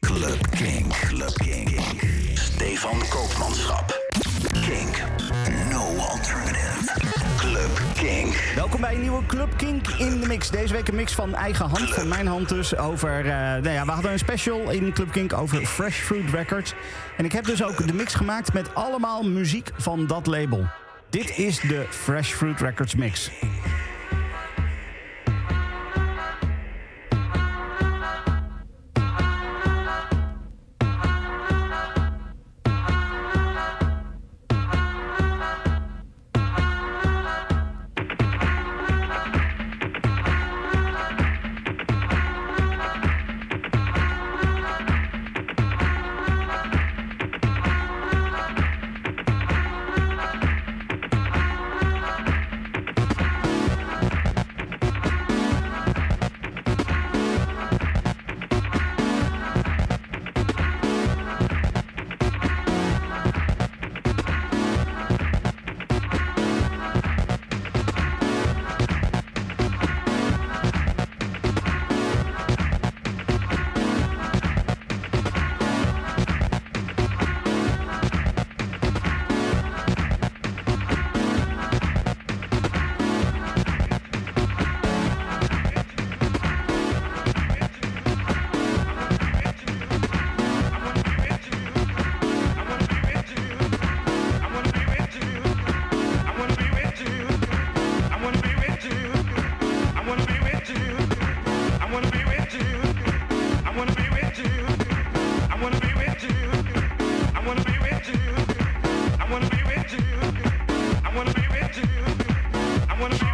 Club King. Club King. Stefan Koopmanschap. Kink. No alternative. Club King. Welkom bij een nieuwe Club Kink in de mix. Deze week een mix van eigen hand, van mijn hand dus. Over, uh, nou ja, we hadden een special in Club Kink over Fresh Fruit Records. En ik heb dus ook de mix gemaakt met allemaal muziek van dat label. Dit is de Fresh Fruit Records mix. wanna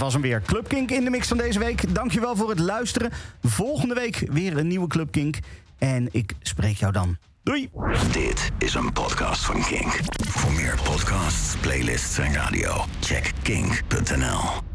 was hem weer. Club Kink in de mix van deze week. Dankjewel voor het luisteren. Volgende week weer een nieuwe Club Kink. En ik spreek jou dan. Doei! Dit is een podcast van Kink. Voor meer podcasts, playlists en radio, check kink.nl.